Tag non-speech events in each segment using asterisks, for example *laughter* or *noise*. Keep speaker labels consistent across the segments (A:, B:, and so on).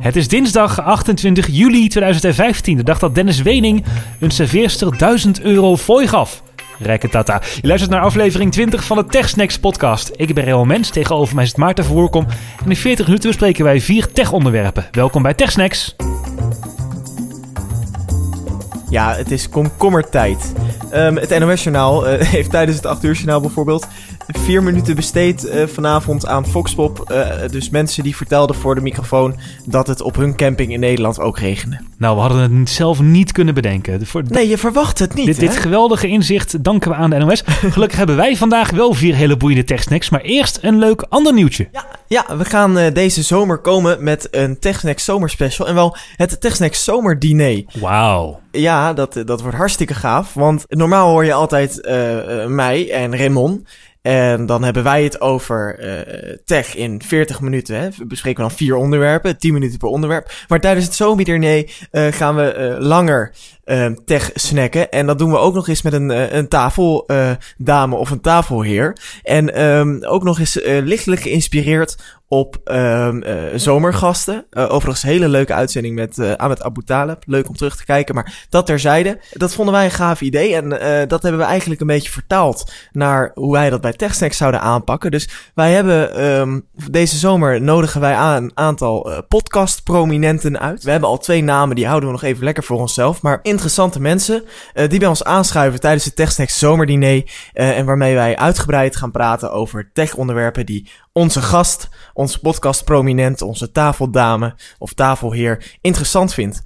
A: Het is dinsdag 28 juli 2015, de dag dat Dennis Wening een serveerster 1000 euro fooi gaf. Rijke tata. Je luistert naar aflevering 20 van de TechSnacks podcast. Ik ben Raymond Mens, tegenover mij zit Maarten Verwoerkom. En in 40 minuten bespreken wij vier tech-onderwerpen. Welkom bij TechSnacks.
B: Ja, het is komkommertijd. Um, het NOS-journaal uh, *laughs* heeft tijdens het 8 uur journaal bijvoorbeeld vier minuten besteed uh, vanavond aan Foxpop. Uh, dus mensen die vertelden voor de microfoon dat het op hun camping in Nederland ook regende.
A: Nou, we hadden het zelf niet kunnen bedenken. Voor,
B: nee, je verwacht het niet.
A: Dit, dit, geweldige inzicht danken we aan de NOS. Gelukkig hebben wij vandaag wel vier hele boeiende techsnacks. Maar eerst een leuk ander nieuwtje.
B: Ja, ja we gaan uh, deze zomer komen met een TechSnacks zomerspecial. En wel het TechSnacks zomerdiner.
A: Wauw.
B: Ja, dat, dat wordt hartstikke gaaf. Want normaal hoor je altijd mij en Raymond. En dan hebben wij het over uh, tech in 40 minuten. Hè. We bespreken dan vier onderwerpen, 10 minuten per onderwerp. Maar tijdens het zomerdiné uh, gaan we uh, langer tech snacken. En dat doen we ook nog eens met een, een tafeldame of een tafelheer. En um, ook nog eens lichtelijk geïnspireerd op uh, zomergasten. Uh, overigens hele leuke uitzending met uh, Ahmed Abu Talib. Leuk om terug te kijken, maar dat terzijde. Dat vonden wij een gaaf idee en dat hebben we eigenlijk een beetje vertaald naar hoe wij dat bij TechSnacks zouden aanpakken. Dus wij hebben deze zomer nodigen wij aan een aantal podcast-prominenten uit. We hebben al twee namen, die houden we nog even lekker voor onszelf. Maar interessante mensen die bij ons aanschuiven tijdens het TechSnacks zomerdiner. en waarmee wij uitgebreid gaan praten over tech-onderwerpen die onze gast, onze podcast prominent, onze tafeldame of tafelheer interessant vindt.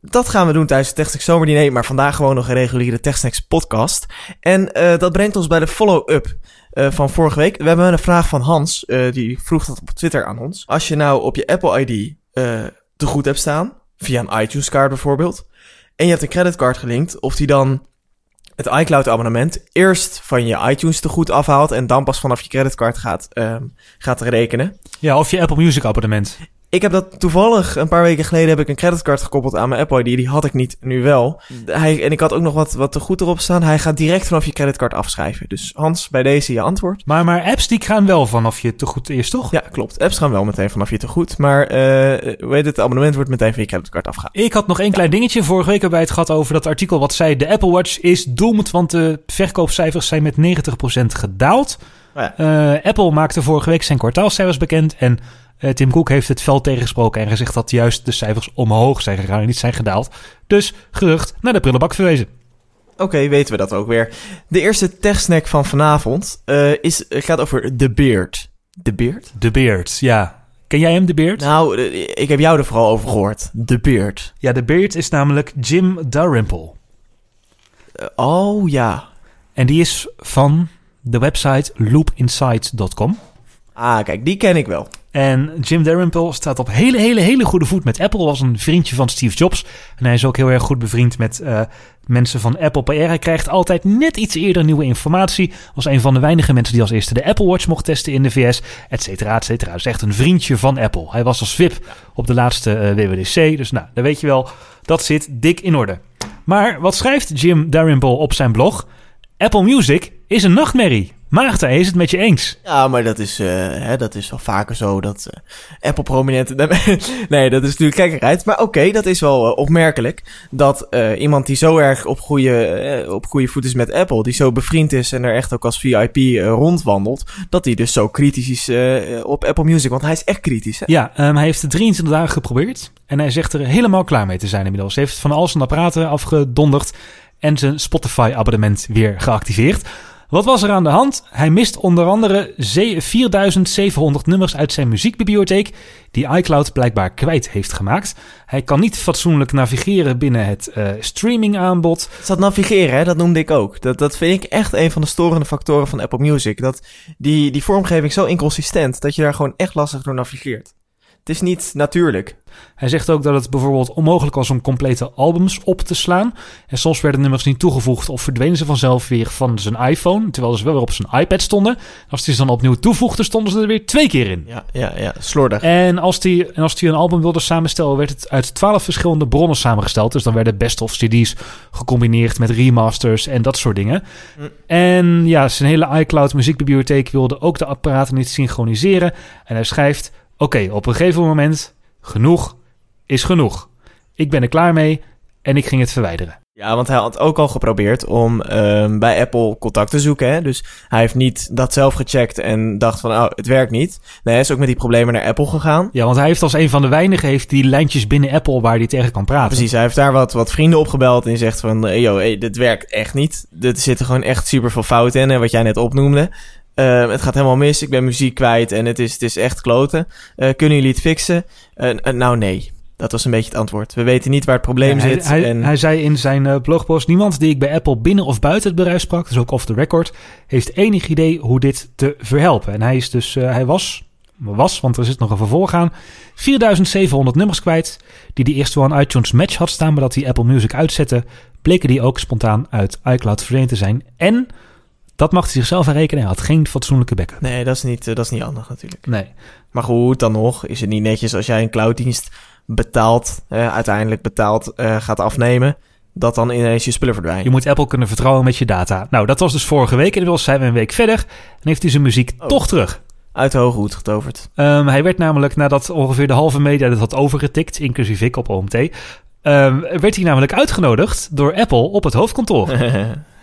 B: Dat gaan we doen tijdens het TechSnacks Zomerdiner, maar vandaag gewoon nog een reguliere TechSnacks podcast. En uh, dat brengt ons bij de follow-up van vorige week. We hebben een vraag van Hans, die vroeg dat op Twitter aan ons. Als je nou op je Apple ID te goed hebt staan, via een iTunes card bijvoorbeeld, en je hebt een creditcard gelinkt, of die dan het iCloud-abonnement eerst van je iTunes te goed afhaalt en dan pas vanaf je creditcard gaat, um, gaat rekenen.
A: Ja, of je Apple Music abonnement.
B: Ik heb dat toevallig een paar weken geleden heb ik een creditcard gekoppeld aan mijn Apple ID. Die had ik niet, nu wel. Hij, en ik had ook nog wat, wat te goed erop staan. Hij gaat direct vanaf je creditcard afschrijven. Dus Hans, bij deze je antwoord.
A: Maar, maar apps die gaan wel vanaf je te goed eerst, toch?
B: Ja, klopt. Apps gaan wel meteen vanaf je te goed. Maar uh, hoe heet het, abonnement wordt meteen van je creditcard afgehaald.
A: Ik had nog één klein dingetje. Vorige week hebben wij het gehad over dat artikel wat zei... de Apple Watch is doemd, want de verkoopcijfers zijn met 90% gedaald. Oh ja. uh, Apple maakte vorige week zijn kwartaalcijfers bekend en... Uh, Tim Cook heeft het veld tegengesproken en gezegd dat juist de cijfers omhoog zijn gegaan en niet zijn gedaald. Dus gerucht naar de prullenbak verwezen.
B: Oké, okay, weten we dat ook weer. De eerste techsnack van vanavond uh, is, gaat over The Beard. The Beard?
A: The Beard, ja. Ken jij hem, The Beard?
B: Nou, ik heb jou er vooral over gehoord. The Beard.
A: Ja, The Beard is namelijk Jim Dalrymple.
B: Uh, oh, ja.
A: En die is van de website loopinsight.com.
B: Ah, kijk, die ken ik wel.
A: En Jim Dalrymple staat op hele, hele, hele goede voet met Apple. Was een vriendje van Steve Jobs. En hij is ook heel erg goed bevriend met uh, mensen van Apple PR. Hij krijgt altijd net iets eerder nieuwe informatie. Was een van de weinige mensen die als eerste de Apple Watch mocht testen in de VS. Et cetera, et cetera. Dus echt een vriendje van Apple. Hij was als VIP op de laatste uh, WWDC. Dus nou, dan weet je wel, dat zit dik in orde. Maar wat schrijft Jim Dalrymple op zijn blog? Apple Music is een nachtmerrie. Maarten, is het met je eens?
B: Ja, maar dat is, uh, hè, dat is wel vaker zo dat uh, Apple prominenten... *laughs* nee, dat is natuurlijk gekkerheid. Maar oké, okay, dat is wel uh, opmerkelijk. Dat iemand die zo erg op goede, op goede voet is met Apple... die zo bevriend is en er echt ook als VIP rondwandelt... dat hij dus zo kritisch is op Apple Music. Want hij is echt kritisch, hè?
A: Ja, um, hij heeft het 23 dagen geprobeerd. En hij zegt er helemaal klaar mee te zijn inmiddels. Hij heeft van al zijn apparaten afgedonderd... en zijn Spotify-abonnement weer geactiveerd... Wat was er aan de hand? Hij mist onder andere 4700 nummers uit zijn muziekbibliotheek, die iCloud blijkbaar kwijt heeft gemaakt. Hij kan niet fatsoenlijk navigeren binnen het uh, streamingaanbod.
B: Dat navigeren, dat noemde ik ook. Dat, dat vind ik echt een van de storende factoren van Apple Music. Dat die, die vormgeving zo inconsistent dat je daar gewoon echt lastig door navigeert. Het is niet natuurlijk.
A: Hij zegt ook dat het bijvoorbeeld onmogelijk was om complete albums op te slaan. En soms werden nummers niet toegevoegd of verdwenen ze vanzelf weer van zijn iPhone. Terwijl ze wel weer op zijn iPad stonden. Als hij ze dan opnieuw toevoegde, stonden ze er weer twee keer in.
B: Ja, ja, ja slordig.
A: En als hij, en als hij een album wilde samenstellen, werd het uit twaalf verschillende bronnen samengesteld. Dus dan werden best-of CD's gecombineerd met remasters en dat soort dingen. Hm. En ja, zijn hele iCloud muziekbibliotheek wilde ook de apparaten niet synchroniseren. En hij schrijft... Oké, okay, op een gegeven moment genoeg. is genoeg. Ik ben er klaar mee en ik ging het verwijderen.
B: Ja, want hij had ook al geprobeerd om ehm, bij Apple contact te zoeken. Hè? Dus hij heeft niet dat zelf gecheckt en dacht van, oh, het werkt niet. Nee, hij is ook met die problemen naar Apple gegaan.
A: Ja, want hij heeft als een van de weinigen heeft die lijntjes binnen Apple waar hij tegen kan praten.
B: Precies, hij heeft daar wat, wat vrienden opgebeld en zegt van, hey, yo, hey, dit werkt echt niet. Er zitten gewoon echt super veel fouten in, hè, wat jij net opnoemde. Uh, het gaat helemaal mis, ik ben muziek kwijt en het is, het is echt kloten. Uh, kunnen jullie het fixen? Uh, nou, nee. Dat was een beetje het antwoord. We weten niet waar het probleem
A: Ja,
B: zit.
A: Hij,
B: en...
A: hij zei in zijn blogpost: Niemand die ik bij Apple binnen of buiten het bedrijf sprak, dus ook off the record, heeft enig idee hoe dit te verhelpen. En hij is dus, uh, hij was, was, want er zit nog een vervolg aan, 4700 nummers kwijt. Die die eerst wel aan iTunes Match had staan, maar dat hij Apple Music uitzette, bleken die ook spontaan uit iCloud verdwenen te zijn. En dat mag hij zichzelf herrekenen. Hij had geen fatsoenlijke backup.
B: Nee, dat is niet, uh, dat is niet handig natuurlijk.
A: Nee.
B: Maar goed, dan nog is het niet netjes als jij een clouddienst betaald, uh, uiteindelijk betaald, uh, gaat afnemen, dat dan ineens je spullen verdwijnen.
A: Je moet Apple kunnen vertrouwen met je data. Nou, dat was dus vorige week. Inmiddels zijn we een week verder en heeft hij zijn muziek oh. toch terug.
B: Uit de hoge hoed getoverd.
A: Um, hij werd namelijk, nadat ongeveer de halve media dit had overgetikt, inclusief ik op OMT, um, werd hij namelijk uitgenodigd door Apple op het hoofdkantoor. *laughs*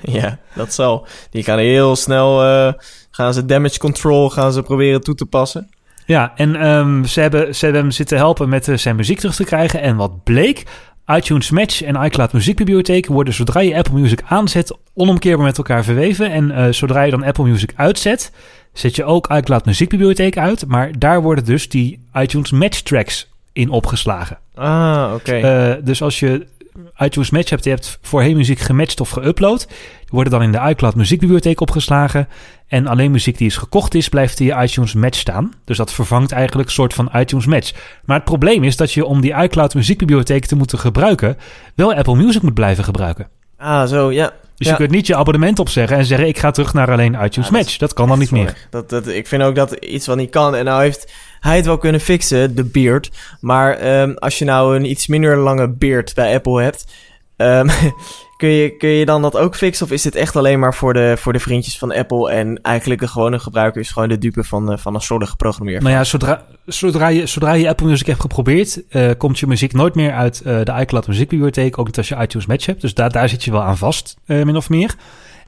A: *laughs*
B: ja, dat zal. Die gaan heel snel, uh, gaan ze damage control, gaan ze proberen toe te passen.
A: Ja, en um, ze, hebben, ze hebben hem zitten helpen met uh, zijn muziek terug te krijgen. En wat bleek, iTunes Match en iCloud Muziekbibliotheek worden zodra je Apple Music aanzet onomkeerbaar met elkaar verweven. En uh, zodra je dan Apple Music uitzet, zet je ook iCloud Muziekbibliotheek uit. Maar daar worden dus die iTunes Match tracks in opgeslagen.
B: Ah, oké. Okay.
A: Uh, dus als je iTunes Match hebt, je hebt voorheen muziek gematcht of geüpload. Die worden dan in de iCloud muziekbibliotheek opgeslagen. En alleen muziek die is gekocht is, blijft in je iTunes Match staan. Dus dat vervangt eigenlijk een soort van iTunes Match. Maar het probleem is dat je om die iCloud muziekbibliotheek te moeten gebruiken, wel Apple Music moet blijven gebruiken.
B: Ah, zo, ja.
A: Dus
B: ja.
A: je kunt niet je abonnement opzeggen en zeggen: Ik ga terug naar alleen iTunes ja, Match. Dat kan dan niet meer.
B: Dat, dat, ik vind ook dat iets wat niet kan. En nou heeft hij het wel kunnen fixen, de beard. Maar um, als je nou een iets minder lange beard bij Apple hebt. Um, *laughs* kun, je, kun je dan dat ook fixen? Of is dit echt alleen maar voor de, voor de vriendjes van Apple? En eigenlijk de gewone gebruiker is gewoon de dupe van, van een slordige programmeer.
A: Nou ja, zodra, zodra, je, zodra je Apple Music hebt geprobeerd, uh, komt je muziek nooit meer uit uh, de iCloud muziekbibliotheek. Ook niet als je iTunes Match hebt. Dus daar, daar zit je wel aan vast, min of meer.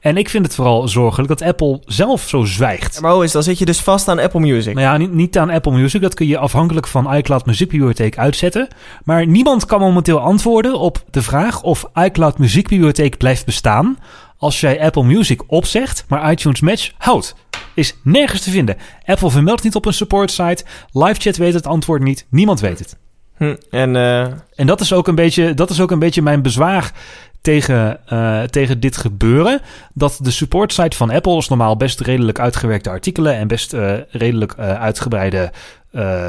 A: En ik vind het vooral zorgelijk dat Apple zelf zo zwijgt.
B: Maar hoe is dan zit je dus vast aan Apple Music?
A: Nou ja, niet, niet aan Apple Music. Dat kun je afhankelijk van iCloud Muziekbibliotheek uitzetten. Maar niemand kan momenteel antwoorden op de vraag of iCloud Muziekbibliotheek blijft bestaan als jij Apple Music opzegt, maar iTunes Match houdt. Is nergens te vinden. Apple vermeldt niet op een support site. LiveChat weet het antwoord niet. Niemand weet het.
B: Hm, en, uh...
A: en dat is ook een beetje, dat is ook een beetje mijn bezwaar tegen, uh, tegen dit gebeuren. Dat de support site van Apple is normaal best redelijk uitgewerkte artikelen en best uh, redelijk uitgebreide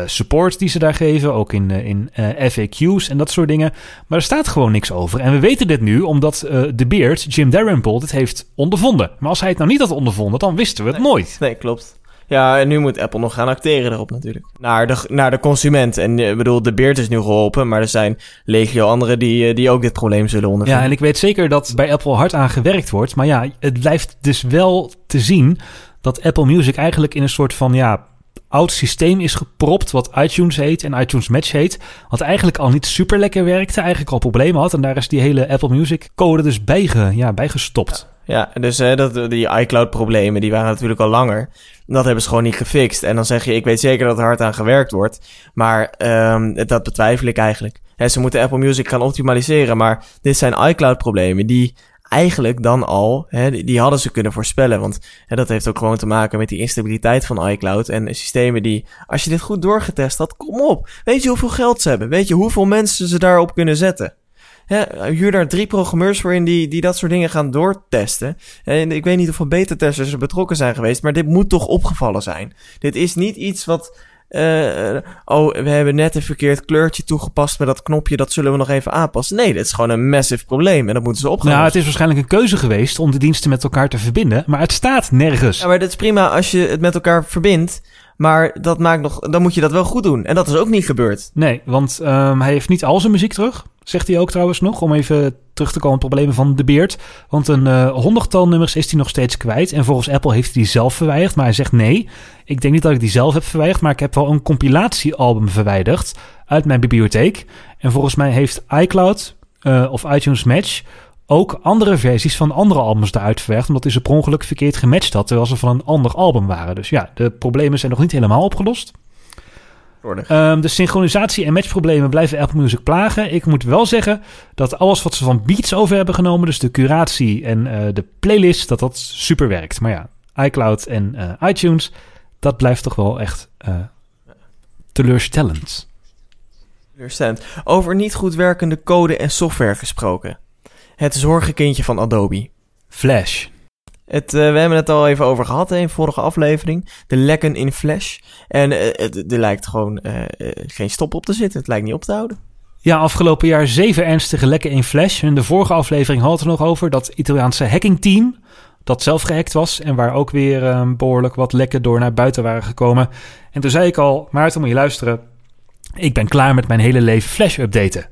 A: support die ze daar geven. Ook in, in FAQ's en dat soort dingen. Maar er staat gewoon niks over. En we weten dit nu omdat de Beard, Jim Dalrymple, dit heeft ondervonden. Maar als hij het nou niet had ondervonden, dan wisten we het
B: nee,
A: nooit.
B: Nee, klopt. Ja, en nu moet Apple nog gaan acteren erop natuurlijk. Naar de, naar de consument. En ik bedoel, de Beard is nu geholpen, maar er zijn legio anderen die, die ook dit probleem zullen ondervinden.
A: Ja, en ik weet zeker dat bij Apple hard aan gewerkt wordt. Maar ja, het blijft dus wel te zien dat Apple Music eigenlijk in een soort van, ja, oud systeem is gepropt, wat iTunes heet en iTunes Match heet. Wat eigenlijk al niet super lekker werkte, eigenlijk al problemen had. En daar is die hele Apple Music code dus bij, ge, ja, bij gestopt.
B: Ja, dus hè, dat, die iCloud-problemen, die waren natuurlijk al langer. Dat hebben ze gewoon niet gefixt. En dan zeg je, ik weet zeker dat er hard aan gewerkt wordt. Maar um, dat betwijfel ik eigenlijk. Hè, ze moeten Apple Music gaan optimaliseren. Maar dit zijn iCloud-problemen die eigenlijk dan al, hè, die, die hadden ze kunnen voorspellen. Want hè, dat heeft ook gewoon te maken met die instabiliteit van iCloud. En systemen die, als je dit goed doorgetest had, kom op. Weet je hoeveel geld ze hebben? Weet je hoeveel mensen ze daarop kunnen zetten? Ja, huur daar drie programmeurs voor in die, die dat soort dingen gaan doortesten. En ik weet niet beta-testers er betrokken zijn geweest, maar dit moet toch opgevallen zijn. Dit is niet iets wat. Uh, oh, we hebben net een verkeerd kleurtje toegepast met dat knopje, dat zullen we nog even aanpassen. Nee, dit is gewoon een massive probleem en dat moeten ze opgaan.
A: Nou, het is waarschijnlijk een keuze geweest om de diensten met elkaar te verbinden, maar het staat nergens.
B: Ja, maar dat is prima als je het met elkaar verbindt. Maar dat maakt nog, dan moet je dat wel goed doen. En dat is ook niet gebeurd.
A: Nee, want um, hij heeft niet al zijn muziek terug. Zegt hij ook trouwens nog, om even terug te komen op problemen van de Beard. Want een uh, honderdtal nummers is hij nog steeds kwijt. En volgens Apple heeft hij die zelf verwijderd. Maar hij zegt nee, ik denk niet dat ik die zelf heb verwijderd. Maar ik heb wel een compilatiealbum verwijderd uit mijn bibliotheek. En volgens mij heeft iCloud uh, of iTunes Match ook andere versies van andere albums eruit verwerkt. Omdat hij ze per ongeluk verkeerd gematcht had. Terwijl ze van een ander album waren. Dus ja, de problemen zijn nog niet helemaal opgelost. Um, de synchronisatie en matchproblemen blijven Apple Music plagen. Ik moet wel zeggen dat alles wat ze van Beats over hebben genomen, dus de curatie en uh, de playlist, dat dat super werkt. Maar ja, iCloud en uh, iTunes, dat blijft toch wel echt uh, teleurstellend.
B: Teleurstellend. Over niet goed werkende code en software gesproken. Het zorgenkindje van Adobe.
A: Flash.
B: Het, uh, we hebben het al even over gehad in vorige aflevering. De lekken in Flash. En uh, er lijkt gewoon uh, geen stop op te zitten. Het lijkt niet op te houden.
A: Ja, afgelopen jaar zeven ernstige lekken in Flash. In de vorige aflevering hadden we nog over dat Italiaanse hackingteam dat zelf gehackt was en waar ook weer um, behoorlijk wat lekken door naar buiten waren gekomen. En toen zei ik al, Maarten, moet je luisteren. Ik ben klaar met mijn hele leven Flash updaten.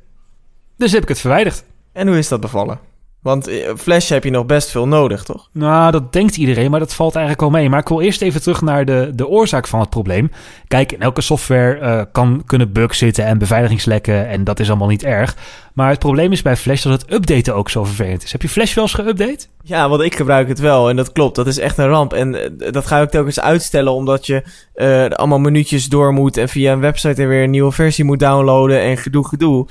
A: Dus heb ik het verwijderd.
B: En hoe is dat bevallen? Want eh, Flash heb je nog best veel nodig, toch?
A: Nou, dat denkt iedereen, maar dat valt eigenlijk wel mee. Maar ik wil eerst even terug naar de, de oorzaak van het probleem. Kijk, in elke software uh, kan, kunnen bugs zitten en beveiligingslekken en dat is allemaal niet erg. Maar het probleem is bij Flash dat het updaten ook zo vervelend is. Heb je Flash wel eens geüpdate?
B: Ja, want ik gebruik het wel en dat klopt. Dat is echt een ramp. En uh, dat ga ik telkens uitstellen omdat je uh, allemaal minuutjes door moet en via een website er weer een nieuwe versie moet downloaden en gedoe gedoe.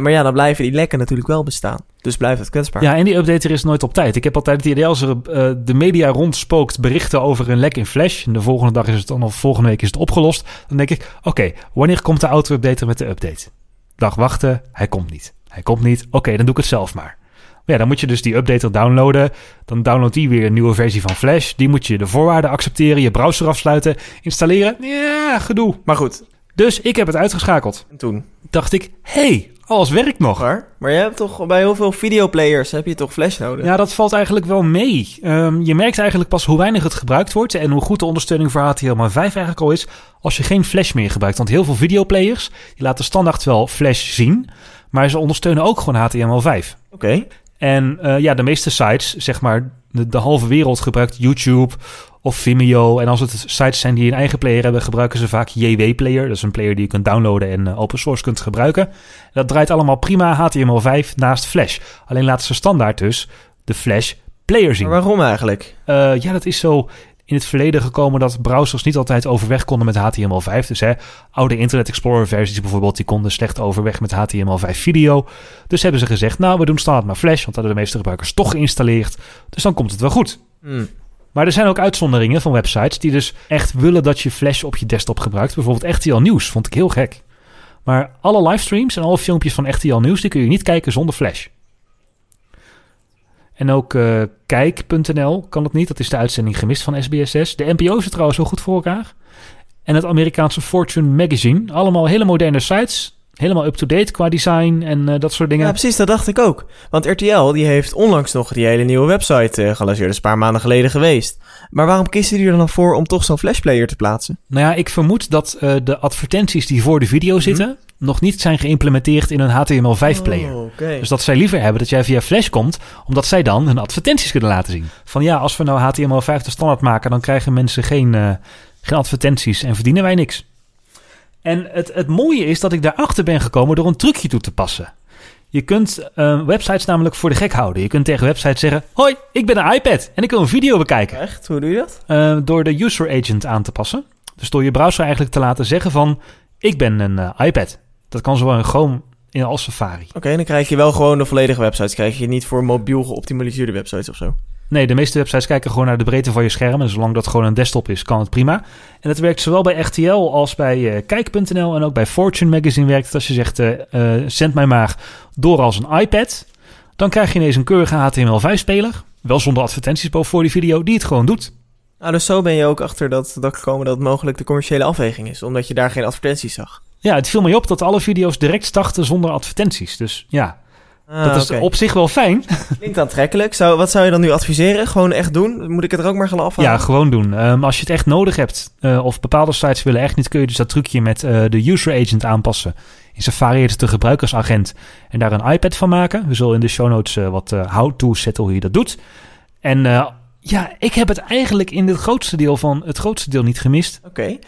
B: Maar ja, dan blijven die lekken natuurlijk wel bestaan. Dus blijft het kwetsbaar.
A: Ja, en die updater is nooit op tijd. Ik heb altijd het idee als er uh, de media rondspookt berichten over een lek in Flash. En de volgende dag is het dan of volgende week is het opgelost. Dan denk ik, oké, okay, wanneer komt de auto-updater met de update? Dag wachten, hij komt niet. Hij komt niet, oké, okay, dan doe ik het zelf maar. Ja, dan moet je dus die updater downloaden. Dan downloadt die weer een nieuwe versie van Flash. Die moet je de voorwaarden accepteren, je browser afsluiten, installeren. Ja, gedoe.
B: Maar goed.
A: Dus ik heb het uitgeschakeld.
B: En toen?
A: Dacht ik, hey, alles werkt nog.
B: Maar, maar je hebt toch bij heel veel videoplayers heb je toch Flash nodig?
A: Ja, dat valt eigenlijk wel mee. Um, je merkt eigenlijk pas hoe weinig het gebruikt wordt en hoe goed de ondersteuning voor HTML5 eigenlijk al is als je geen Flash meer gebruikt. Want heel veel videoplayers die laten standaard wel Flash zien, maar ze ondersteunen ook gewoon HTML5.
B: Oké.
A: Okay. En uh, ja, de meeste sites, zeg maar, de, de halve wereld gebruikt YouTube of Vimeo. En als het sites zijn die een eigen player hebben, gebruiken ze vaak JW Player. Dat is een player die je kunt downloaden en uh, open source kunt gebruiken. Dat draait allemaal prima HTML5 naast Flash. Alleen laten ze standaard dus de Flash player zien.
B: Maar waarom eigenlijk?
A: Uh, ja, dat is zo in het verleden gekomen dat browsers niet altijd overweg konden met HTML5. Dus hè, oude Internet Explorer versies bijvoorbeeld, die konden slecht overweg met HTML5 video. Dus hebben ze gezegd, nou we doen standaard maar Flash, want dat hebben de meeste gebruikers toch geïnstalleerd. Dus dan komt het wel goed.
B: Hmm.
A: Maar er zijn ook uitzonderingen van websites die dus echt willen dat je Flash op je desktop gebruikt. Bijvoorbeeld RTL Nieuws, vond ik heel gek. Maar alle livestreams en alle filmpjes van RTL Nieuws, die kun je niet kijken zonder Flash. En ook uh, kijk.nl kan het niet. Dat is de uitzending gemist van SBSS. De NPO er trouwens wel goed voor elkaar. En het Amerikaanse Fortune Magazine. Allemaal hele moderne sites. Helemaal up-to-date qua design en uh, dat soort dingen.
B: Ja, precies, dat dacht ik ook. Want RTL die heeft onlangs nog die hele nieuwe website uh, gelanceerd. Dat is een paar maanden geleden geweest. Maar waarom kiezen jullie er dan voor om toch zo'n flashplayer te plaatsen?
A: Nou ja, ik vermoed dat uh, de advertenties die voor de video zitten... Mm -hmm. nog niet zijn geïmplementeerd in een HTML5-player.
B: Oh, okay.
A: Dus dat zij liever hebben dat jij via Flash komt... omdat zij dan hun advertenties kunnen laten zien. Van ja, als we nou HTML5 de standaard maken... dan krijgen mensen geen, geen advertenties en verdienen wij niks. En het, het mooie is dat ik daarachter ben gekomen door een trucje toe te passen. Je kunt uh, websites namelijk voor de gek houden. Je kunt tegen websites zeggen: Hoi, ik ben een iPad en ik wil een video bekijken.
B: Echt? Hoe doe je dat?
A: Uh, door de user agent aan te passen. Dus door je browser eigenlijk te laten zeggen van... Ik ben een uh, iPad. Dat kan zowel in Chrome in als Safari.
B: Oké, okay, dan krijg je wel gewoon de volledige websites. Krijg je niet voor mobiel geoptimaliseerde websites of zo?
A: Nee, de meeste websites kijken gewoon naar de breedte van je scherm. En zolang dat gewoon een desktop is, kan het prima. En dat werkt zowel bij RTL als bij uh, Kijk.nl. En ook bij Fortune Magazine werkt het. Als je zegt, uh, uh, zend mij maar door als een iPad. Dan krijg je ineens een keurige HTML5-speler. Wel zonder advertenties boven voor die video, die het gewoon doet.
B: Nou, dus zo ben je ook achter dat, dat gekomen dat het mogelijk de commerciële afweging is. Omdat je daar geen advertenties zag.
A: Ja, het viel mij op dat alle video's direct starten zonder advertenties. Dus ja, Ah, dat is okay. op zich wel fijn. *laughs*
B: Klinkt aantrekkelijk. Zou, wat zou je dan nu adviseren? Gewoon echt doen? Moet ik het er ook maar gaan afhalen?
A: Ja, gewoon doen. Um, als je het echt nodig hebt, uh, of bepaalde sites willen echt niet, kun je dus dat trucje met uh, de user agent aanpassen. In Safari heet het de gebruikersagent. En daar een iPad van maken. We zullen in de show notes uh, wat how-to zetten hoe je dat doet. En Ja, ik heb het eigenlijk in het grootste deel van het grootste deel niet gemist.
B: Oké,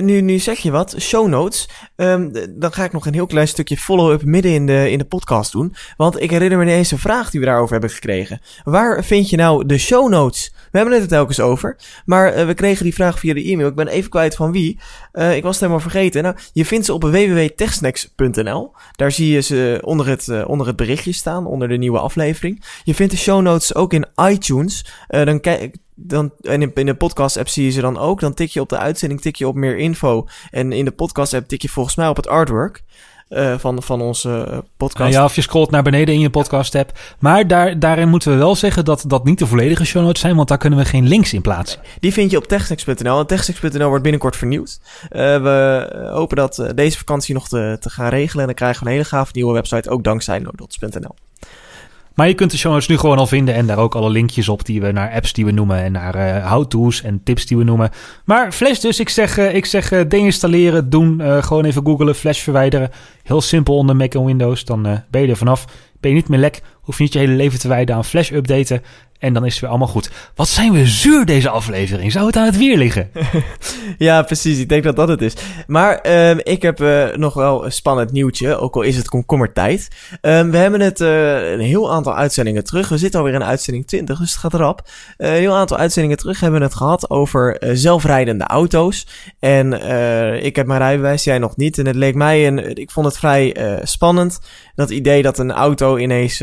B: nu, nu zeg je wat, show notes. Um, dan ga ik nog een heel klein stukje follow-up midden in de, in de podcast doen. Want ik herinner me ineens een vraag die we daarover hebben gekregen. Waar vind je nou de show notes? We hebben het er telkens over. Maar uh, we kregen die vraag via de e-mail. Ik ben even kwijt van wie. Uh, ik was het helemaal vergeten. Nou, je vindt ze op www.techsnacks.nl. Daar zie je ze onder het, uh, onder het berichtje staan, onder de nieuwe aflevering. Je vindt de show notes ook in iTunes. dan kijk dan, en in, in de podcast-app zie je ze dan ook. Dan tik je op de uitzending, tik je op meer info. En in de podcast-app tik je volgens mij op het artwork. Uh, van, van onze uh, podcast.
A: Ja, of je scrolt naar beneden in je podcast-app. Maar daar, daarin moeten we wel zeggen dat dat niet de volledige show notes zijn, want daar kunnen we geen links in plaatsen.
B: Die vind je op techsnacks.nl. En techsnacks.nl wordt binnenkort vernieuwd. Uh, we hopen dat deze vakantie nog te, te gaan regelen. En dan krijgen we een hele gaaf nieuwe website, ook dankzij nodots.nl.
A: Maar je kunt de show notes nu gewoon al vinden en daar ook alle linkjes op die we naar apps die we noemen en naar uh, how-to's en tips die we noemen. Maar Flash dus, ik zeg, uh, ik zeg uh, deinstalleren, doen, gewoon even googlen, Flash verwijderen. Heel simpel onder Mac en Windows, dan ben je er vanaf. Ben je niet meer lek, hoef niet je hele leven te wijden aan Flash updaten. En dan is het weer allemaal goed. Wat zijn we zuur deze aflevering? Zou het aan het weer liggen? *laughs*
B: ja, precies. Ik denk dat dat het is. Maar um, ik heb uh, nog wel een spannend nieuwtje. Ook al is het komkommertijd. Um, we hebben het uh, een heel aantal uitzendingen terug. We zitten alweer in uitzending 20, dus het gaat erop. Uh, een heel aantal uitzendingen terug hebben we het gehad over zelfrijdende auto's. En ik heb mijn rijbewijs, jij nog niet. En het leek mij, een, ik vond het vrij spannend. Dat idee dat een auto ineens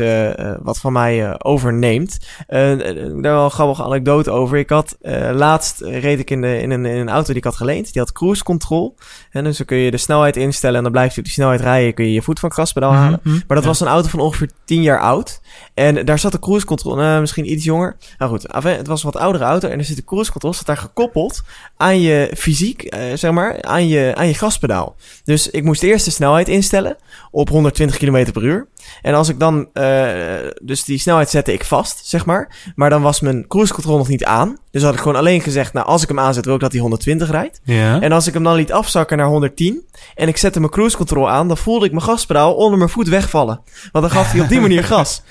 B: wat van mij overneemt. Eh, daar wel een grappige anekdote over. Ik had uh, laatst reed ik in, de, in, een, in een auto die ik had geleend. Die had cruise control. En dus dan kun je de snelheid instellen en dan blijf je op die snelheid rijden. Kun je je voet van het gaspedaal mhm, halen. Mhm, maar dat was een auto van ongeveer 10 jaar oud. En daar zat de cruise control, nou, misschien iets jonger. Nou goed, het was een wat oudere auto. En er zit de cruise control, zat daar gekoppeld aan je fysiek, uh, zeg maar, aan je, aan je gaspedaal. Dus ik moest eerst de snelheid instellen op 120 km per uur. En als ik dan, uh, dus die snelheid zette ik vast, zeg maar. Maar dan was mijn cruise control nog niet aan. Dus had ik gewoon alleen gezegd, nou, als ik hem aanzet, wil ik dat hij 120 rijdt.
A: Ja.
B: En als ik hem dan liet afzakken naar 110 en ik zette mijn cruise control aan, dan voelde ik mijn gaspedaal onder mijn voet wegvallen. Want dan gaf hij op die manier *laughs* gas.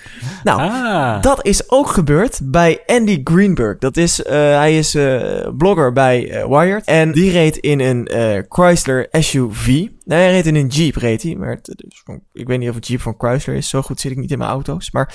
B: Nou, ah. dat is ook gebeurd bij Andy Greenberg. Dat is, uh, hij is uh, blogger bij uh, Wired. En die reed in een Chrysler SUV. Nee, hij reed in een Jeep, reed hij. Maar het, ik weet niet of het Jeep van Chrysler is. Zo goed zit ik niet in mijn auto's. Maar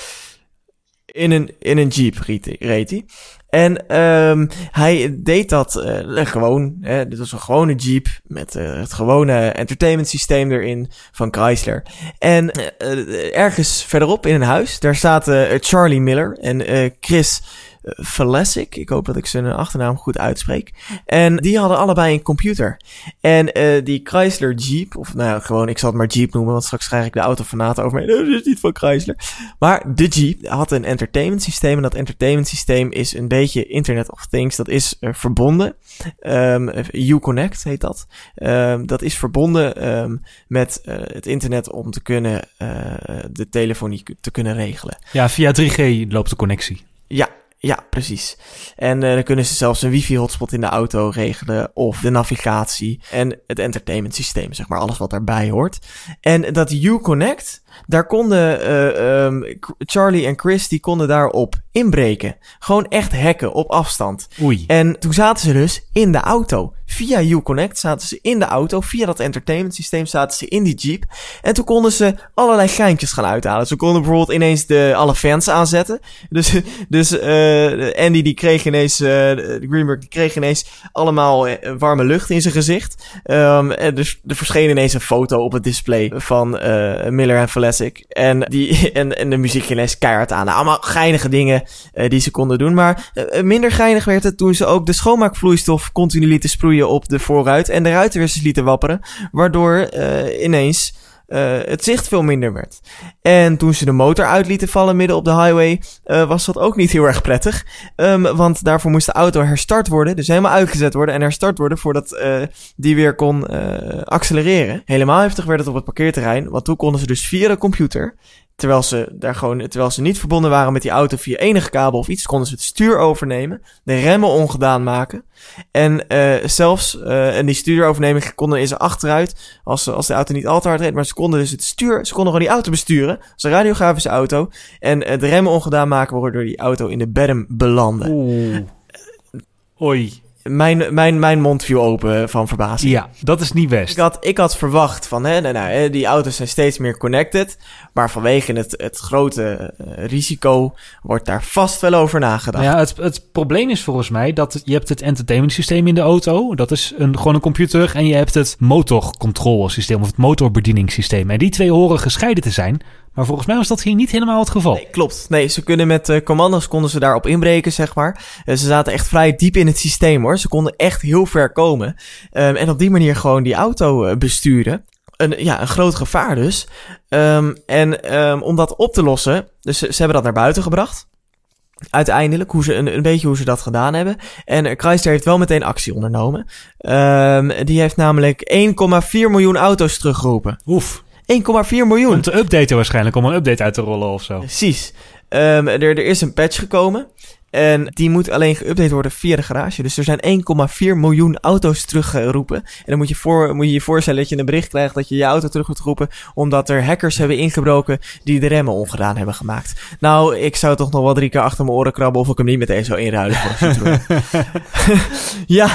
B: in een, in een Jeep reed hij. En um, hij deed dat uh, gewoon. Hè, dit was een gewone Jeep met uh, het gewone entertainment systeem erin van Chrysler. En uh, ergens verderop in een huis, daar zaten Charlie Miller en Chris Velesic. Ik hoop dat ik zijn achternaam goed uitspreek. En die hadden allebei een computer. En uh, die Chrysler Jeep, of nou gewoon, ik zal het maar Jeep noemen, want straks krijg ik de autofanaten over mij. Dat is niet van Chrysler. Maar de Jeep had een entertainment systeem. En dat entertainment systeem is een beetje Internet of Things. Dat is uh, verbonden. Um, Uconnect heet dat. Um, dat is verbonden um, met uh, het internet om te kunnen de telefonie te kunnen regelen.
A: Ja, via 3G loopt de connectie.
B: Ja, ja, precies. En uh, dan kunnen ze zelfs een wifi-hotspot in de auto regelen. Of de navigatie en het entertainment systeem, zeg maar. Alles wat daarbij hoort. En dat Uconnect, daar konden uh, um, Charlie en Chris, die konden daarop inbreken. Gewoon echt hacken op afstand.
A: Oei.
B: En toen zaten ze dus in de auto. Via Uconnect zaten ze in de auto. Via dat entertainment systeem zaten ze in die Jeep. En toen konden ze allerlei geintjes gaan uithalen. Ze konden bijvoorbeeld ineens de, alle fans aanzetten. Dus, *laughs* dus uh, Andy die kreeg ineens, uh, Greenberg die kreeg ineens allemaal warme lucht in zijn gezicht. Um, en dus er verscheen ineens een foto op het display van Miller en Velesic. En, die, *laughs* en, en de muziek ineens keihard aan. Allemaal geinige dingen uh, die ze konden doen. Maar uh, minder geinig werd het toen ze ook de schoonmaakvloeistof continu lieten sproeien op de voorruit en de ruitenwissers lieten wapperen. Waardoor uh, ineens uh, het zicht veel minder werd. En toen ze de motor uit lieten vallen midden op de highway, uh, was dat ook niet heel erg prettig. Um, want daarvoor moest de auto herstart worden, dus helemaal uitgezet worden en herstart worden voordat uh, die weer kon accelereren. Helemaal heftig werd het op het parkeerterrein, want toen konden ze dus via de computer terwijl ze daar gewoon, terwijl ze niet verbonden waren met die auto via enige kabel of iets, konden ze het stuur overnemen, de remmen ongedaan maken. En uh, zelfs, uh, en die stuur overnemen konden ze achteruit, als, als de auto niet al te hard reed, maar ze konden dus het stuur, ze konden gewoon die auto besturen, als een radiografische auto, en uh, de remmen ongedaan maken, waardoor die auto in de berm belandde.
A: Oei.
B: Mijn, mijn, mijn mond viel open van verbazing.
A: Ja, dat is niet best.
B: Ik had, ik had verwacht van, hè, nou, nou, die auto's zijn steeds meer connected. Maar vanwege het, het grote uh, risico wordt daar vast wel over nagedacht.
A: Ja, het, het probleem is volgens mij dat je hebt het entertainment systeem in de auto. Dat is een, gewoon een computer. En je hebt het motorcontrolesysteem of het motorbedieningssysteem. En die twee horen gescheiden te zijn. Maar volgens mij was dat hier niet helemaal het geval.
B: Nee, klopt. Nee, ze kunnen met uh, commando's konden ze daarop inbreken, zeg maar. Uh, ze zaten echt vrij diep in het systeem, hoor. Ze konden echt heel ver komen. Um, en op die manier gewoon die auto uh, besturen. Een, ja, een groot gevaar dus. Um, en um, om dat op te lossen, dus ze, ze hebben dat naar buiten gebracht. Uiteindelijk, hoe ze, een, een beetje hoe ze dat gedaan hebben. En Chrysler heeft wel meteen actie ondernomen. Um, die heeft namelijk 1,4 miljoen auto's teruggeroepen.
A: Oef.
B: 1,4 miljoen.
A: Om te updaten waarschijnlijk, om een update uit te rollen of zo.
B: Precies. Um, er, er is een patch gekomen. En die moet alleen geüpdate worden via de garage. Dus er zijn 1,4 miljoen auto's teruggeroepen. En dan moet je, voor, moet je je voorstellen dat je een bericht krijgt dat je je auto terug moet roepen. Omdat er hackers hebben ingebroken die de remmen ongedaan hebben gemaakt. Nou, ik zou toch nog wel drie keer achter mijn oren krabben of ik hem niet meteen zou inruilen voor een *laughs* Ja,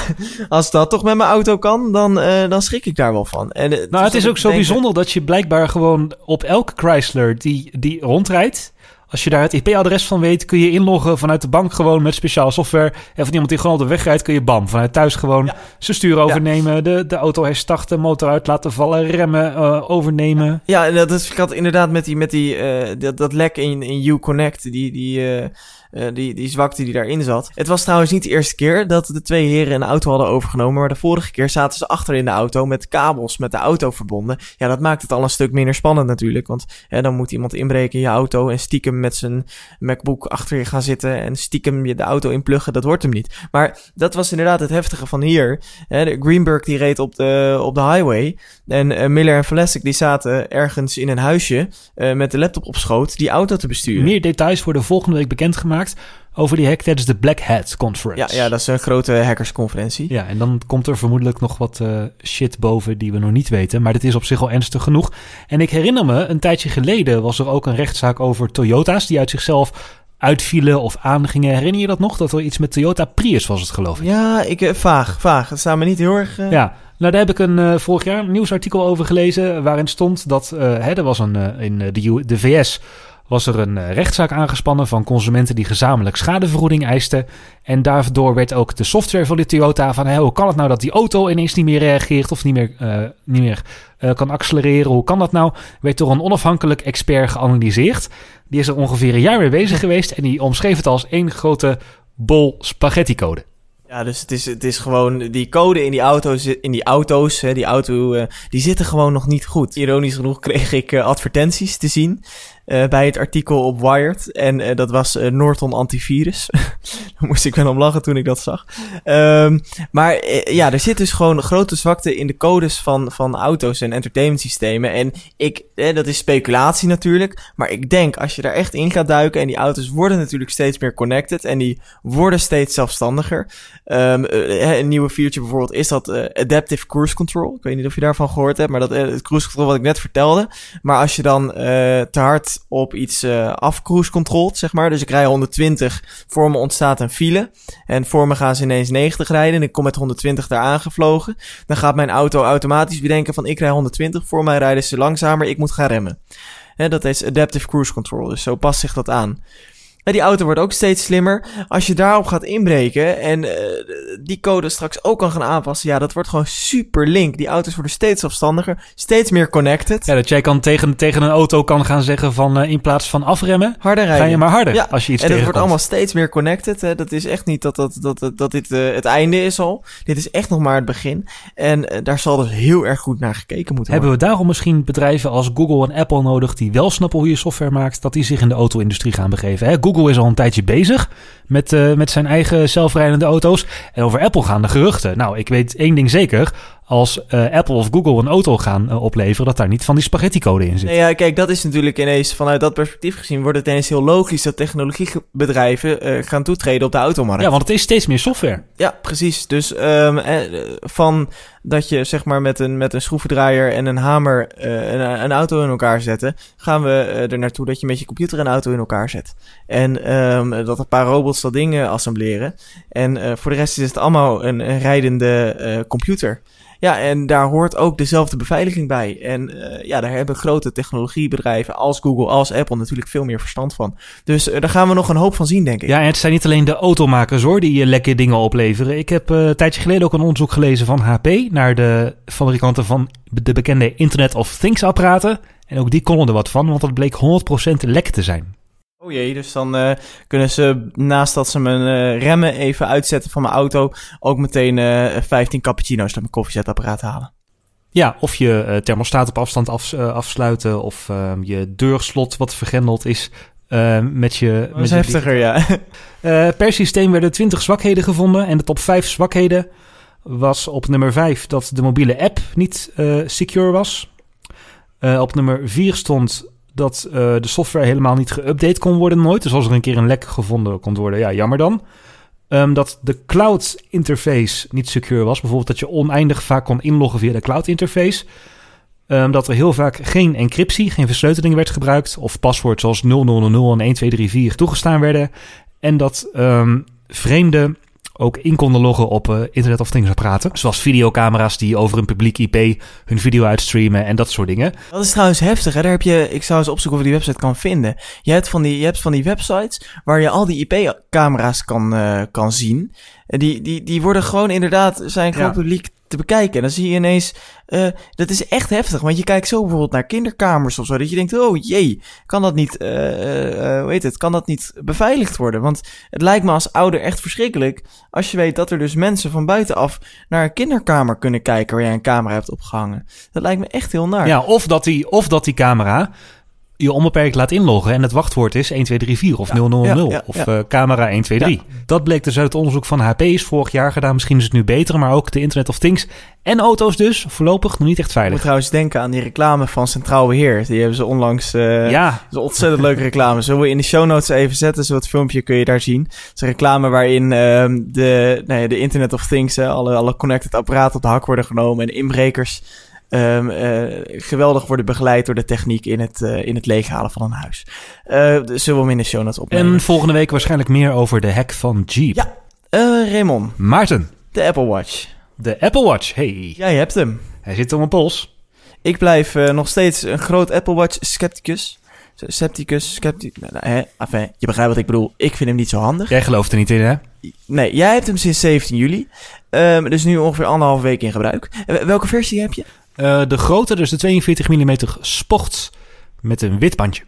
B: als dat toch met mijn auto kan, dan, uh, dan schrik ik daar wel van. En, uh,
A: nou, het is ook zo denken... bijzonder dat je blijkbaar gewoon op elke Chrysler die, die rondrijdt als je daar het IP-adres van weet, kun je inloggen vanuit de bank gewoon met speciale software. En van iemand die gewoon op de weg rijdt, kun je bam, vanuit thuis gewoon ja. zijn stuur overnemen. Ja. De, de auto herstarten, motor uit laten vallen, remmen uh, overnemen.
B: Ja, en dat is, ik had inderdaad met die, met die, uh, dat, dat lek in, in U-Connect, die, die, uh, uh, die, die zwakte die daarin zat. Het was trouwens niet de eerste keer dat de twee heren een auto hadden overgenomen. Maar de vorige keer zaten ze achter in de auto met kabels met de auto verbonden. Ja, dat maakt het al een stuk minder spannend natuurlijk. Want hè, dan moet iemand inbreken in je auto en stiekem met zijn MacBook achter je gaan zitten. En stiekem je de auto inpluggen. Dat wordt hem niet. Maar dat was inderdaad het heftige van hier. Hè, de Greenberg die reed op de, op de highway. En uh, Miller en Vlasic die zaten ergens in een huisje uh, met de laptop op schoot die auto te besturen.
A: Meer details worden volgende week bekendgemaakt over die hack tijdens de Black Hat Conference.
B: Ja, ja, dat is een grote hackersconferentie.
A: Ja, en dan komt er vermoedelijk nog wat uh, shit boven die we nog niet weten. Maar dit is op zich al ernstig genoeg. En ik herinner me, een tijdje geleden was er ook een rechtszaak over Toyota's die uit zichzelf uitvielen of aangingen. Herinner je dat nog? Dat er iets met Toyota Prius was het, geloof ik.
B: Ja, ik, uh, vaag, vaag. Dat staat me niet heel erg... Uh...
A: Ja, nou, daar heb ik een uh, vorig jaar een nieuwsartikel over gelezen... waarin stond dat uh, hè, er was een, in de, de VS was er een rechtszaak aangespannen van consumenten die gezamenlijk schadevergoeding eisten. En daardoor werd ook de software van de Toyota van... Hoe kan het nou dat die auto ineens niet meer reageert of niet meer, uh, niet meer uh, kan accelereren? Hoe kan dat nou? Werd door een onafhankelijk expert geanalyseerd. Die is er ongeveer een jaar mee bezig geweest en die omschreef het als één grote bol spaghetti code.
B: Ja, dus het is, het is gewoon die code in die auto's, in die auto's, hè, die auto, die zitten gewoon nog niet goed. Ironisch genoeg kreeg ik advertenties te zien uh, bij het artikel op Wired. En uh, dat was uh, Norton Antivirus. *laughs* Daar moest ik wel om lachen toen ik dat zag. Um, maar ja, er zit dus gewoon een grote zwakte in de codes van, van auto's en entertainment systemen. En ik, eh, dat is speculatie natuurlijk. Maar ik denk als je daar echt in gaat duiken. En die auto's worden natuurlijk steeds meer connected. En die worden steeds zelfstandiger. Um, een nieuwe feature bijvoorbeeld is dat Adaptive Cruise Control. Ik weet niet of je daarvan gehoord hebt. Maar dat het cruise control wat ik net vertelde. Maar als je dan te hard op iets uh, afcruise controlt, zeg maar. Dus ik rij 120, voor me ontstaat een file. En voor me gaan ze ineens 90 rijden en ik kom met 120 daar aangevlogen. Dan gaat mijn auto automatisch bedenken van ik rij 120, voor mij rijden ze langzamer, ik moet gaan remmen. Dat is Adaptive Cruise Control, dus zo past zich dat aan. Die auto wordt ook steeds slimmer. Als je daarop gaat inbreken en uh, die code straks ook kan gaan aanpassen, ja, dat wordt gewoon super link. Die auto's worden steeds zelfstandiger, steeds meer connected.
A: Ja, dat jij kan tegen, tegen een auto kan gaan zeggen van uh, in plaats van afremmen,
B: harder rijden.
A: ga je maar harder. Ja. Als je iets
B: en
A: het
B: wordt allemaal steeds meer connected. Hè. Dat is echt niet dat, dat, dat, dat, dat dit uh, het einde is al. Dit is echt nog maar het begin. En daar zal dus heel erg goed naar gekeken moeten
A: Hebben worden. we daarom misschien bedrijven als Google en Apple nodig die wel snappen hoe je software maakt, dat die zich in de auto-industrie gaan begeven? Hè? Google is al een tijdje bezig met, uh, met zijn eigen zelfrijdende auto's. En over Apple gaan de geruchten. Nou, ik weet één ding zeker. Als eh, Apple of Google een auto gaan eh, opleveren, dat daar niet van die spaghetti-code in zit.
B: Nee, ja, kijk, dat is natuurlijk ineens vanuit dat perspectief gezien wordt het ineens heel logisch dat technologiebedrijven eh, gaan toetreden op de automarkt.
A: Ja, want het is steeds meer software.
B: Ja, precies. Dus ehm, eh, van dat je zeg maar met een, met een schroevendraaier en een hamer een, een auto in elkaar zetten, gaan we er naartoe dat je met je computer een auto in elkaar zet. En ehm, dat een paar robots dat ding eh, assembleren. En voor de rest is het allemaal een, een rijdende computer. Ja, en daar hoort ook dezelfde beveiliging bij. En eh, ja, daar hebben grote technologiebedrijven als Google, als Apple natuurlijk veel meer verstand van. Dus eh, daar gaan we nog een hoop van zien, denk ik.
A: Ja, en het zijn niet alleen de automakers hoor, die je lekker dingen opleveren. Ik heb eh, een tijdje geleden ook een onderzoek gelezen van HP naar de fabrikanten van de bekende Internet of Things apparaten. En ook die konden er wat van, want dat bleek 100% lek te zijn.
B: Oh jee, dus dan eh, kunnen ze naast dat ze mijn eh, remmen even uitzetten van mijn auto, ook meteen eh 15 cappuccino's naar mijn koffiezetapparaat halen.
A: Ja, of je thermostaat op afstand af, afsluiten, of ehm, je deurslot wat vergrendeld is eh, met je...
B: Dat
A: met
B: is
A: je-
B: heftiger, ja. *laughs*
A: Per systeem werden 20 zwakheden gevonden. En de top 5 zwakheden was op nummer 5 dat de mobiele app niet secure was. Op nummer 4 stond dat eh, de software helemaal niet geüpdate kon worden nooit. Dus als er een keer een lek gevonden kon worden, ja, jammer dan. Ehm, dat de cloud interface niet secure was. Bijvoorbeeld dat je oneindig vaak kon inloggen via de cloud interface. Ehm, dat er heel vaak geen encryptie, geen versleuteling werd gebruikt. Of paswoord zoals 0000 en 1234 toegestaan werden. En dat ehm, vreemden ook in konden loggen op eh, Internet of Things apparaten. Zoals videocamera's die over een publiek IP hun video uitstreamen en dat soort dingen.
B: Dat is trouwens heftig, hè. Daar heb je, ik zou eens opzoeken of ik die website kan vinden. Je hebt van die, je hebt van die websites waar je al die IP-camera's kan, eh, kan zien. En die, die, die worden gewoon inderdaad, zijn gewoon
A: Ja.
B: publiek te bekijken. En dan zie je ineens, eh, dat is echt heftig. Want je kijkt zo bijvoorbeeld naar kinderkamers of zo, dat je denkt, oh jee, kan dat niet, hoe heet het, kan dat niet beveiligd worden? Want het lijkt me als ouder echt verschrikkelijk als je weet dat er dus mensen van buitenaf naar een kinderkamer kunnen kijken waar jij een camera hebt opgehangen. Dat lijkt me echt heel naar.
A: Ja, of dat die, of dat die camera je onbeperkt laat inloggen en het wachtwoord is 1234 of
B: Ja,
A: 000
B: ja, ja,
A: of eh, camera 123. Dat bleek dus uit het onderzoek van HP is vorig jaar gedaan. Misschien is het nu beter, maar ook de Internet of Things en auto's dus voorlopig nog niet echt
B: Ik moet
A: veilig.
B: trouwens denken aan die reclame van Centraal Beheer. Die hebben ze onlangs... eh
A: ja,
B: Dat ontzettend leuke reclame. Zullen we in de show notes even zetten? Zo het filmpje kun je daar zien. Het is een reclame waarin ehm, de, nou ja, de Internet of Things, hè, alle, alle connected apparaten op de hak worden genomen. En inbrekers ehm, eh, geweldig worden begeleid door de techniek in het, eh, in het leeghalen van een huis. Eh, dus zullen we hem in de show notes opnemen?
A: en volgende week waarschijnlijk meer over de hack van Jeep.
B: Ja. Raymond,
A: Maarten,
B: de Apple Watch.
A: de Apple Watch. Hey,
B: Jij hebt hem.
A: hij zit op mijn pols.
B: Ik blijf nog steeds een groot Apple Watch scepticus. Scepticus, scepticus. Nou, nou, hè, enfin, je begrijpt wat ik bedoel. Ik vind hem niet zo handig.
A: Jij gelooft er niet in, hè?
B: Nee, jij hebt hem sinds 17 juli. Ehm, dus nu ongeveer anderhalf week in gebruik. Welke versie heb je?
A: Eh, de grote, dus de 42 mm sport met een wit bandje.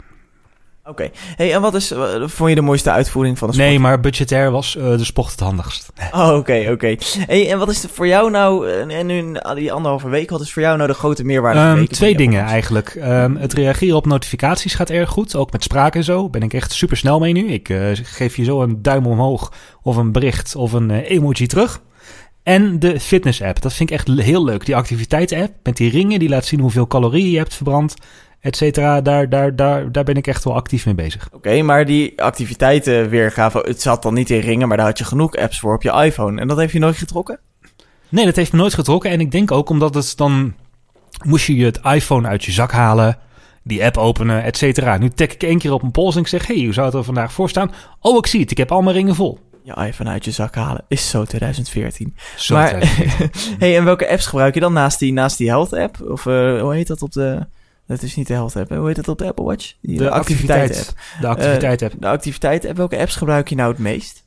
B: Oké. Hey, en wat is, eh, vond je de mooiste uitvoering van de sport?
A: Nee, maar budgetair was eh, de sport het handigst. *laughs*
B: Oh, oké, oké. Hey, en wat is voor jou nou, en nu die anderhalve week, wat is voor jou nou de grote meerwaarde? weken
A: twee dingen eigenlijk. Ehm, het reageren op notificaties gaat erg goed. Ook met spraak en zo. Ben ik echt super snel mee nu. Ik geef je zo een duim omhoog of een bericht of een eh, emoji terug. En de fitness app. Dat vind ik echt heel leuk. Die activiteitsapp met die ringen die laat zien hoeveel calorieën je hebt verbrand. Et cetera. Daar, daar, daar, daar ben ik echt wel actief mee bezig.
B: Oké, maar die activiteiten weergave, het zat dan niet in ringen, maar daar had je genoeg apps voor op je iPhone. En dat heeft je nooit getrokken?
A: Nee, dat heeft me nooit getrokken. En ik denk ook omdat het dan... Moest je je het iPhone uit je zak halen... Die app openen, et cetera. Nu tik ik één keer op mijn pols en ik zeg... hey, hoe zou het er vandaag voor staan? Oh, ik zie het. Ik heb al mijn ringen vol.
B: Je iPhone uit je zak halen is zo 2014.
A: Zo
B: maar,
A: tijd. *laughs*
B: hey, en welke apps gebruik je dan naast die, naast die Health app? Of eh, hoe heet dat op de... Dat is niet de Health app, hè? hoe heet dat op de Apple Watch? Die,
A: De activiteit.
B: app.
A: De activiteit app.
B: De activiteiten app, welke apps gebruik je nou het meest?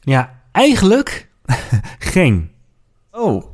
A: Ja, eigenlijk *laughs* geen.
B: Oh,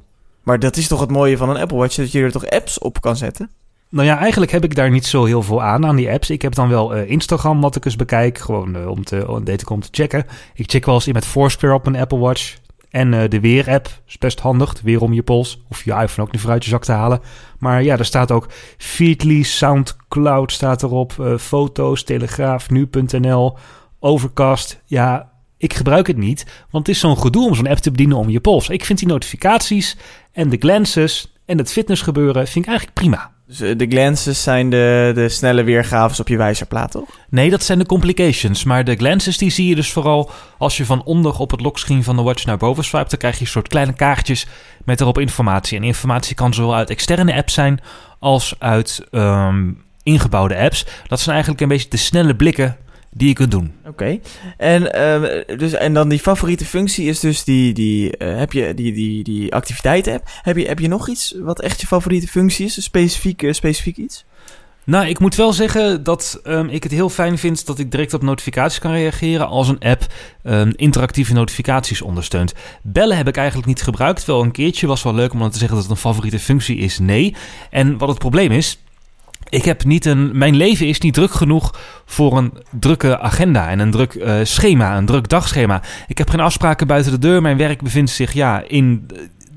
B: maar dat is toch het mooie van een Apple Watch, dat je er toch apps op kan zetten?
A: Nou ja, eigenlijk heb ik daar niet zo heel veel aan, aan die apps. Ik heb dan wel eh, Instagram wat ik eens bekijk, gewoon eh, om, te, om, ik, om te checken. Ik check wel eens in met Foursquare op mijn Apple Watch. En eh, de Weer-app is best handig, de weer om je pols. Of je iPhone ook niet vooruit je zak te halen. Maar ja, er staat ook Feedly, Soundcloud staat erop, foto's, Telegraaf, Nu.nl, Overcast. Ja, ik gebruik het niet, want het is zo'n gedoe om zo'n app te bedienen om je pols. Ik vind die notificaties En de glances en het fitnessgebeuren vind ik eigenlijk prima.
B: Dus eh, de glances zijn de, de snelle weergaves op je wijzerplaat, toch?
A: Nee, dat zijn de complications. Maar de glances die zie je dus vooral als je van onder op het lockscreen van de watch naar boven swipe. Dan krijg je een soort kleine kaartjes met erop informatie. En informatie kan zowel uit externe apps zijn als uit ehm, ingebouwde apps. Dat zijn eigenlijk een beetje de snelle blikken die je kunt doen.
B: Oké. En, ehm, dus, en dan die favoriete functie is dus die, die, eh, heb je die, die, die activiteiten app. Heb je, heb je nog iets wat echt je favoriete functie is? Een specifiek, eh, specifiek iets?
A: Nou, ik moet wel zeggen dat ehm, ik het heel fijn vind dat ik direct op notificaties kan reageren als een app um, interactieve notificaties ondersteunt. Bellen heb ik eigenlijk niet gebruikt. Wel een keertje was wel leuk om dan te zeggen dat het een favoriete functie is. Nee. En wat het probleem is, ik heb niet een, mijn leven is niet druk genoeg voor een drukke agenda en een druk uh, schema, een druk dagschema. Ik heb geen afspraken buiten de deur. Mijn werk bevindt zich ja, in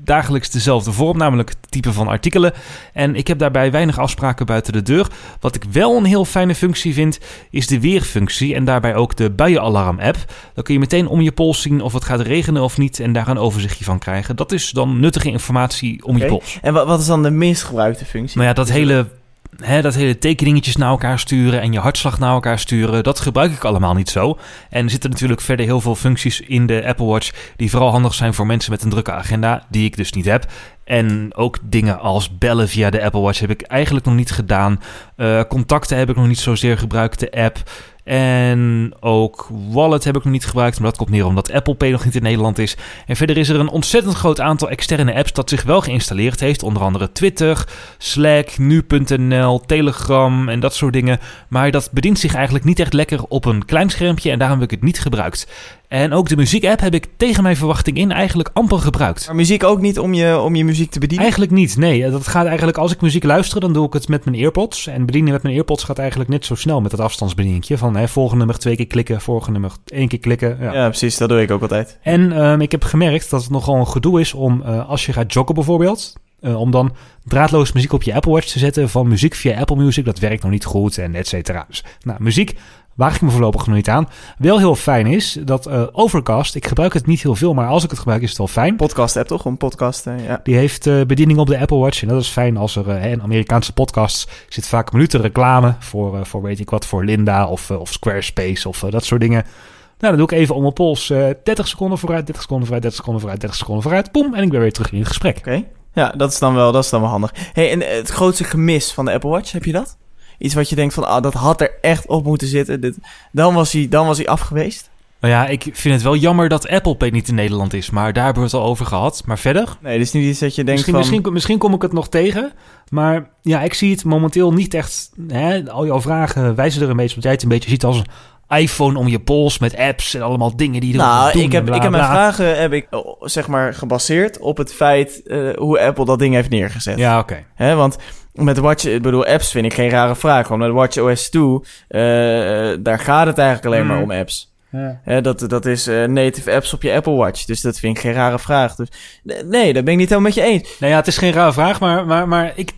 A: dagelijks dezelfde vorm, namelijk het type van artikelen. En ik heb daarbij weinig afspraken buiten de deur. Wat ik wel een heel fijne functie vind, is de weerfunctie en daarbij ook de buienalarm-app. Dan kun je meteen om je pols zien of het gaat regenen of niet en daar een overzichtje van krijgen. Dat is dan nuttige informatie om je pols.
B: En wat, wat is dan de minst gebruikte functie?
A: Maar ja, dat hele, hè, dat hele tekeningetjes naar elkaar sturen en je hartslag naar elkaar sturen, dat gebruik ik allemaal niet zo. En er zitten natuurlijk verder heel veel functies in de Apple Watch die vooral handig zijn voor mensen met een drukke agenda, die ik dus niet heb. En ook dingen als bellen via de Apple Watch heb ik eigenlijk nog niet gedaan. Eh, contacten heb ik nog niet zozeer gebruikt, de app. En ook Wallet heb ik nog niet gebruikt, maar dat komt neer omdat Apple Pay nog niet in Nederland is. En verder is er een ontzettend groot aantal externe apps dat zich wel geïnstalleerd heeft. Onder andere Twitter, Slack, Nu.nl, Telegram en dat soort dingen. Maar dat bedient zich eigenlijk niet echt lekker op een klein schermpje en daarom heb ik het niet gebruikt. En ook de muziek-app heb ik tegen mijn verwachting in eigenlijk amper gebruikt.
B: Maar muziek ook niet om je, om je muziek te bedienen?
A: Eigenlijk niet, nee. Dat gaat eigenlijk, als ik muziek luister, dan doe ik het met mijn earpods. En bedienen met mijn earpods gaat eigenlijk net zo snel met dat afstandsbedieningje. Van hè, volgende nummer twee keer klikken, volgende nummer één keer klikken. Ja.
B: Ja, precies. Dat doe ik ook altijd.
A: En ehm, ik heb gemerkt dat het nogal een gedoe is om, eh, als je gaat joggen bijvoorbeeld... eh, om dan draadloos muziek op je Apple Watch te zetten van muziek via Apple Music. Dat werkt nog niet goed en et cetera. Dus nou, muziek waag ik me voorlopig nog niet aan. Wel heel fijn is dat eh, Overcast, ik gebruik het niet heel veel, maar als ik het gebruik is het wel fijn.
B: Podcast app toch? Een podcast, eh, ja.
A: Die heeft eh, bediening op de Apple Watch. En dat is fijn als er eh, in Amerikaanse podcasts zit vaak minuten reclame voor, eh, voor weet ik wat, voor Linda of, eh, of Squarespace of eh, dat soort dingen. Nou, dan doe ik even om mijn pols eh 30 seconden vooruit, 30 seconden vooruit, 30 seconden vooruit, 30 seconden vooruit. Boom, en ik ben weer terug in het gesprek.
B: Oké. Ja, dat is dan wel, dat is dan wel handig. Hey, en het grootste gemis van de Apple Watch, heb je dat? Iets wat je denkt van, ah, dat had er echt op moeten zitten. Dit, dan, was hij, dan was hij af geweest.
A: Nou ja, ik vind het wel jammer dat Apple Pay niet in Nederland is, maar daar hebben we het al over gehad. Maar verder,
B: Nee, is niet iets dat je denkt
A: misschien,
B: van...
A: misschien, misschien kom ik het nog tegen. Maar ja, ik zie het momenteel niet echt. Hè, al jouw vragen wijzen er een beetje dat jij het een beetje ziet als een iPhone om je pols met apps en allemaal dingen die je
B: Nou,
A: doen
B: ik heb,
A: bla,
B: ik heb mijn
A: bla.
B: vragen heb ik, oh, zeg maar gebaseerd op het feit eh, hoe Apple dat ding heeft neergezet.
A: Ja, oké.
B: Hè, want met de Watch, ik bedoel, apps vind ik geen rare vraag. Want met de Watch OS 2, eh, daar gaat het eigenlijk alleen maar
A: Mm.
B: om apps.
A: Ja.
B: Hè, dat, dat is eh, native apps op je Apple Watch. Dus dat vind ik geen rare vraag. Dus, nee, dat ben ik niet helemaal met je eens.
A: Nou ja, het is geen rare vraag, maar, maar, maar ik,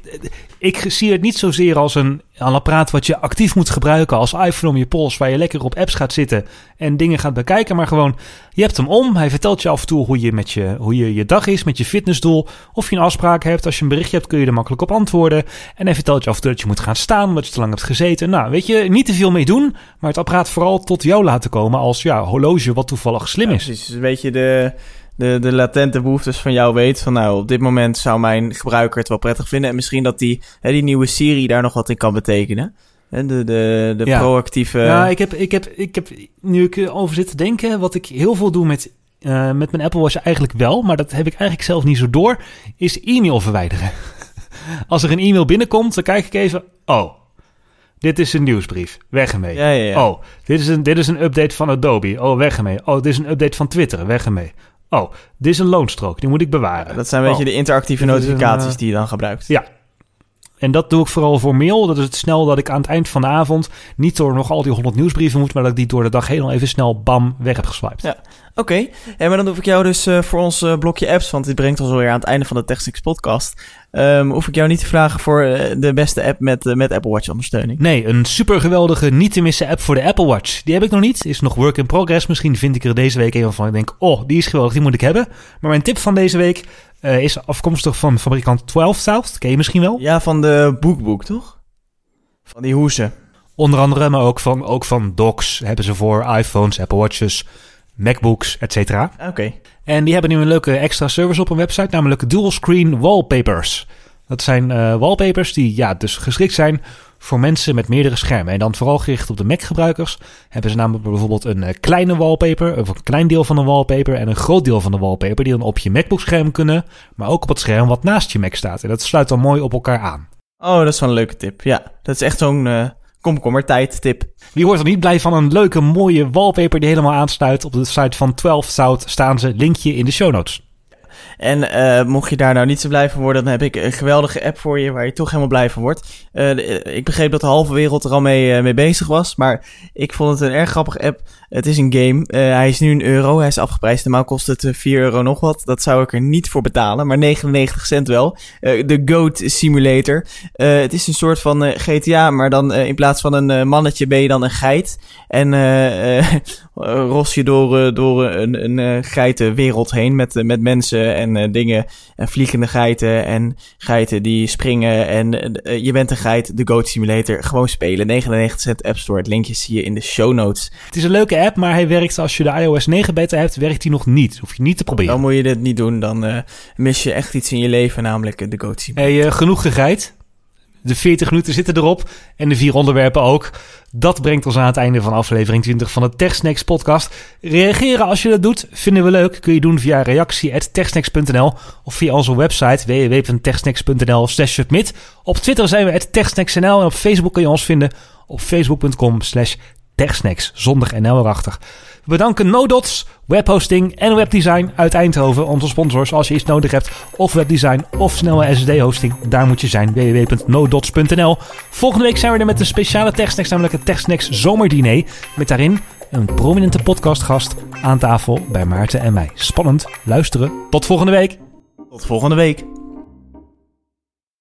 A: ik zie het niet zozeer als een, een apparaat wat je actief moet gebruiken als iPhone om je pols, waar je lekker op apps gaat zitten en dingen gaat bekijken. Maar gewoon, je hebt hem om, hij vertelt je af en toe hoe je, met je, hoe je, je dag is met je fitnessdoel. Of je een afspraak hebt, als je een berichtje hebt kun je er makkelijk op antwoorden. En hij vertelt je af en toe dat je moet gaan staan omdat je te lang hebt gezeten. Nou, weet je, niet te veel mee doen, maar het apparaat vooral tot jou laten komen als ja, horloge wat toevallig slim
B: Ja,
A: is.
B: precies. Een beetje de, de, de latente behoeftes van jou weet. Van nou, op dit moment zou mijn gebruiker het wel prettig vinden. En misschien dat die, hè, die nieuwe serie daar nog wat in kan betekenen. En de, de, de
A: Ja.
B: proactieve...
A: Ja, ik heb, ik, heb, ik heb, nu ik erover zit te denken, wat ik heel veel doe met, eh, met mijn Apple Watch eigenlijk wel, maar dat heb ik eigenlijk zelf niet zo door, is e-mail verwijderen. *laughs* Als er een e-mail binnenkomt, dan kijk ik even, oh, dit is een nieuwsbrief, weg ermee.
B: Ja, ja, ja.
A: Oh, dit is, een, dit is een update van Adobe, oh, weg ermee. Oh, dit is een update van Twitter, weg ermee. Oh, dit is een loonstrook, die moet ik bewaren.
B: Dat zijn een
A: Oh.
B: beetje de interactieve
A: een,
B: notificaties
A: eh,
B: die je dan gebruikt.
A: Ja. En dat doe ik vooral voor mail. Dat is het snel dat ik aan het eind van de avond niet door nog al die honderd nieuwsbrieven moet, maar dat ik die door de dag heen al even snel bam weg heb geswiped.
B: Ja. Oké, en maar dan hoef ik jou dus eh, voor ons eh, blokje apps, want dit brengt ons alweer aan het einde van de TechSix podcast. Ehm hoef ik jou niet te vragen voor eh, de beste app met, met Apple Watch ondersteuning.
A: Nee, een super geweldige, niet te missen app voor de Apple Watch. Die heb ik nog niet. Is nog work in progress. Misschien vind ik er deze week een van. Ik denk, oh, die is geweldig, die moet ik hebben. Maar mijn tip van deze week. Is afkomstig van fabrikant 12 South. Ken je misschien wel?
B: Ja, van de boekboek, toch? Van die hoesen.
A: Onder andere, maar ook van, ook van docs hebben ze voor iPhones, Apple Watches, MacBooks, etc.
B: Oké.
A: En die hebben nu een leuke extra service op hun website, namelijk dual screen wallpapers. Dat zijn uh, wallpapers die ja, dus geschikt zijn voor mensen met meerdere schermen. En dan vooral gericht op de Mac-gebruikers hebben ze namelijk bijvoorbeeld een uh, kleine wallpaper, of een klein deel van een wallpaper en een groot deel van de wallpaper die dan op je MacBook-scherm kunnen, maar ook op het scherm wat naast je Mac staat. En dat sluit dan mooi op elkaar aan.
B: Oh, dat is wel een leuke tip. Ja, dat is echt zo'n uh, komkommertijd tip.
A: Wie wordt er niet blij van een leuke, mooie wallpaper die helemaal aansluit? Op de site van 12 South staan ze. Linkje in de show notes.
B: En uh, mocht je daar nou niet zo blij van worden, dan heb ik een geweldige app voor je waar je toch helemaal blij van wordt. Uh, ik begreep dat de halve wereld er al mee, uh, mee bezig was, maar ik vond het een erg grappige app. Het is een game. hij is nu een euro. Hij is afgeprijsd. Normaal kost het 4 euro nog wat. Dat zou ik er niet voor betalen, maar 99 cent wel. De Goat Simulator. het is een soort van GTA, maar dan in plaats van een mannetje ben je dan een geit. En *laughs* ros je door, door een, een geitenwereld heen met, met mensen en dingen. En vliegende geiten en geiten die springen. En je bent een geit, de Goat Simulator. Gewoon spelen. 99 cent App Store. Het linkje zie je in de show notes.
A: Het is een leuke app, maar hij werkt als je de iOS 9 beta hebt, werkt hij nog niet. Hoef je niet te proberen.
B: Dan moet je dit niet doen. Dan uh, mis je echt iets in je leven, namelijk de Goat Simulator.
A: Hey, genoeg gegeit. De 40 minuten zitten erop en de vier onderwerpen ook. Dat brengt ons aan het einde van aflevering 20 van de TechSnacks podcast. Reageren als je dat doet, vinden we leuk. Kun je doen via reactie.techsnacks.nl of via onze website www.techsnacks.nl slash submit. Op Twitter zijn we @techsnacksnl en op Facebook kun je ons vinden op facebook.com slash techsnacks, zonder NL erachter. We bedanken NoDots, webhosting en webdesign uit Eindhoven, onze sponsors. Als je iets nodig hebt, of webdesign of snelle SSD-hosting, daar moet je zijn. www.nodots.nl. Volgende week zijn we er met een speciale TechSnacks, namelijk het TechSnacks Zomerdiner. Met daarin een prominente podcastgast aan tafel bij Maarten en mij. Spannend, luisteren. Tot volgende week.
B: Tot volgende week.